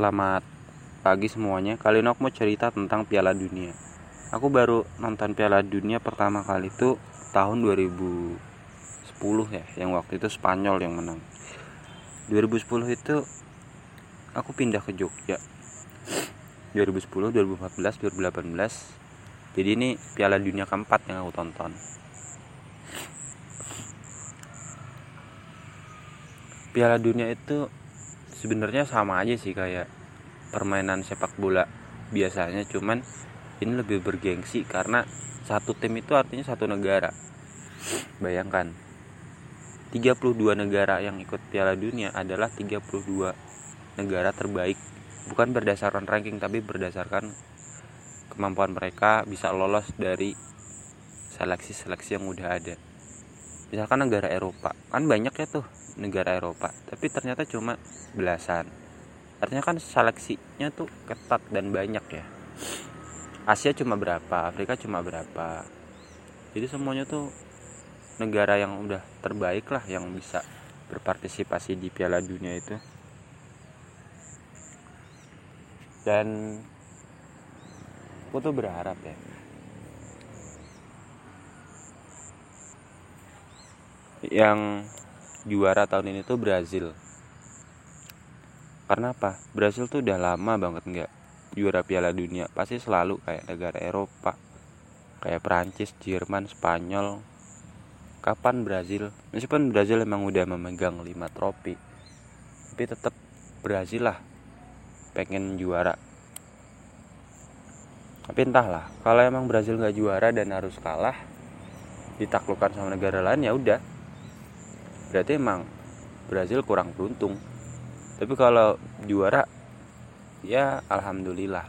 Selamat pagi semuanya. Kali ini aku mau cerita tentang Piala Dunia. Aku baru nonton Piala Dunia pertama kali itu tahun 2010 ya, yang waktu itu Spanyol yang menang. 2010 itu aku pindah ke Jogja. 2010, 2014, 2018. Jadi ini Piala Dunia keempat yang aku tonton. Piala Dunia itu sebenarnya sama aja sih kayak permainan sepak bola biasanya cuman ini lebih bergengsi karena satu tim itu artinya satu negara. Bayangkan 32 negara yang ikut Piala Dunia adalah 32 negara terbaik bukan berdasarkan ranking tapi berdasarkan kemampuan mereka bisa lolos dari seleksi-seleksi yang udah ada misalkan negara Eropa kan banyak ya tuh negara Eropa tapi ternyata cuma belasan. Artinya kan seleksinya tuh ketat dan banyak ya. Asia cuma berapa Afrika cuma berapa. Jadi semuanya tuh negara yang udah terbaik lah yang bisa berpartisipasi di Piala Dunia itu. Dan aku tuh berharap ya yang juara tahun ini tuh Brazil. Karena apa? Brazil tuh udah lama banget nggak juara Piala Dunia. Pasti selalu kayak negara Eropa kayak Prancis Jerman Spanyol. Kapan Brazil? Meskipun Brazil emang udah memegang 5 trofi tapi tetap Brazil lah pengen juara. Tapi entahlah kalau emang Brazil nggak juara dan harus kalah ditaklukkan sama negara lain ya udah berarti emang Brazil kurang beruntung. Tapi kalau juara ya alhamdulillah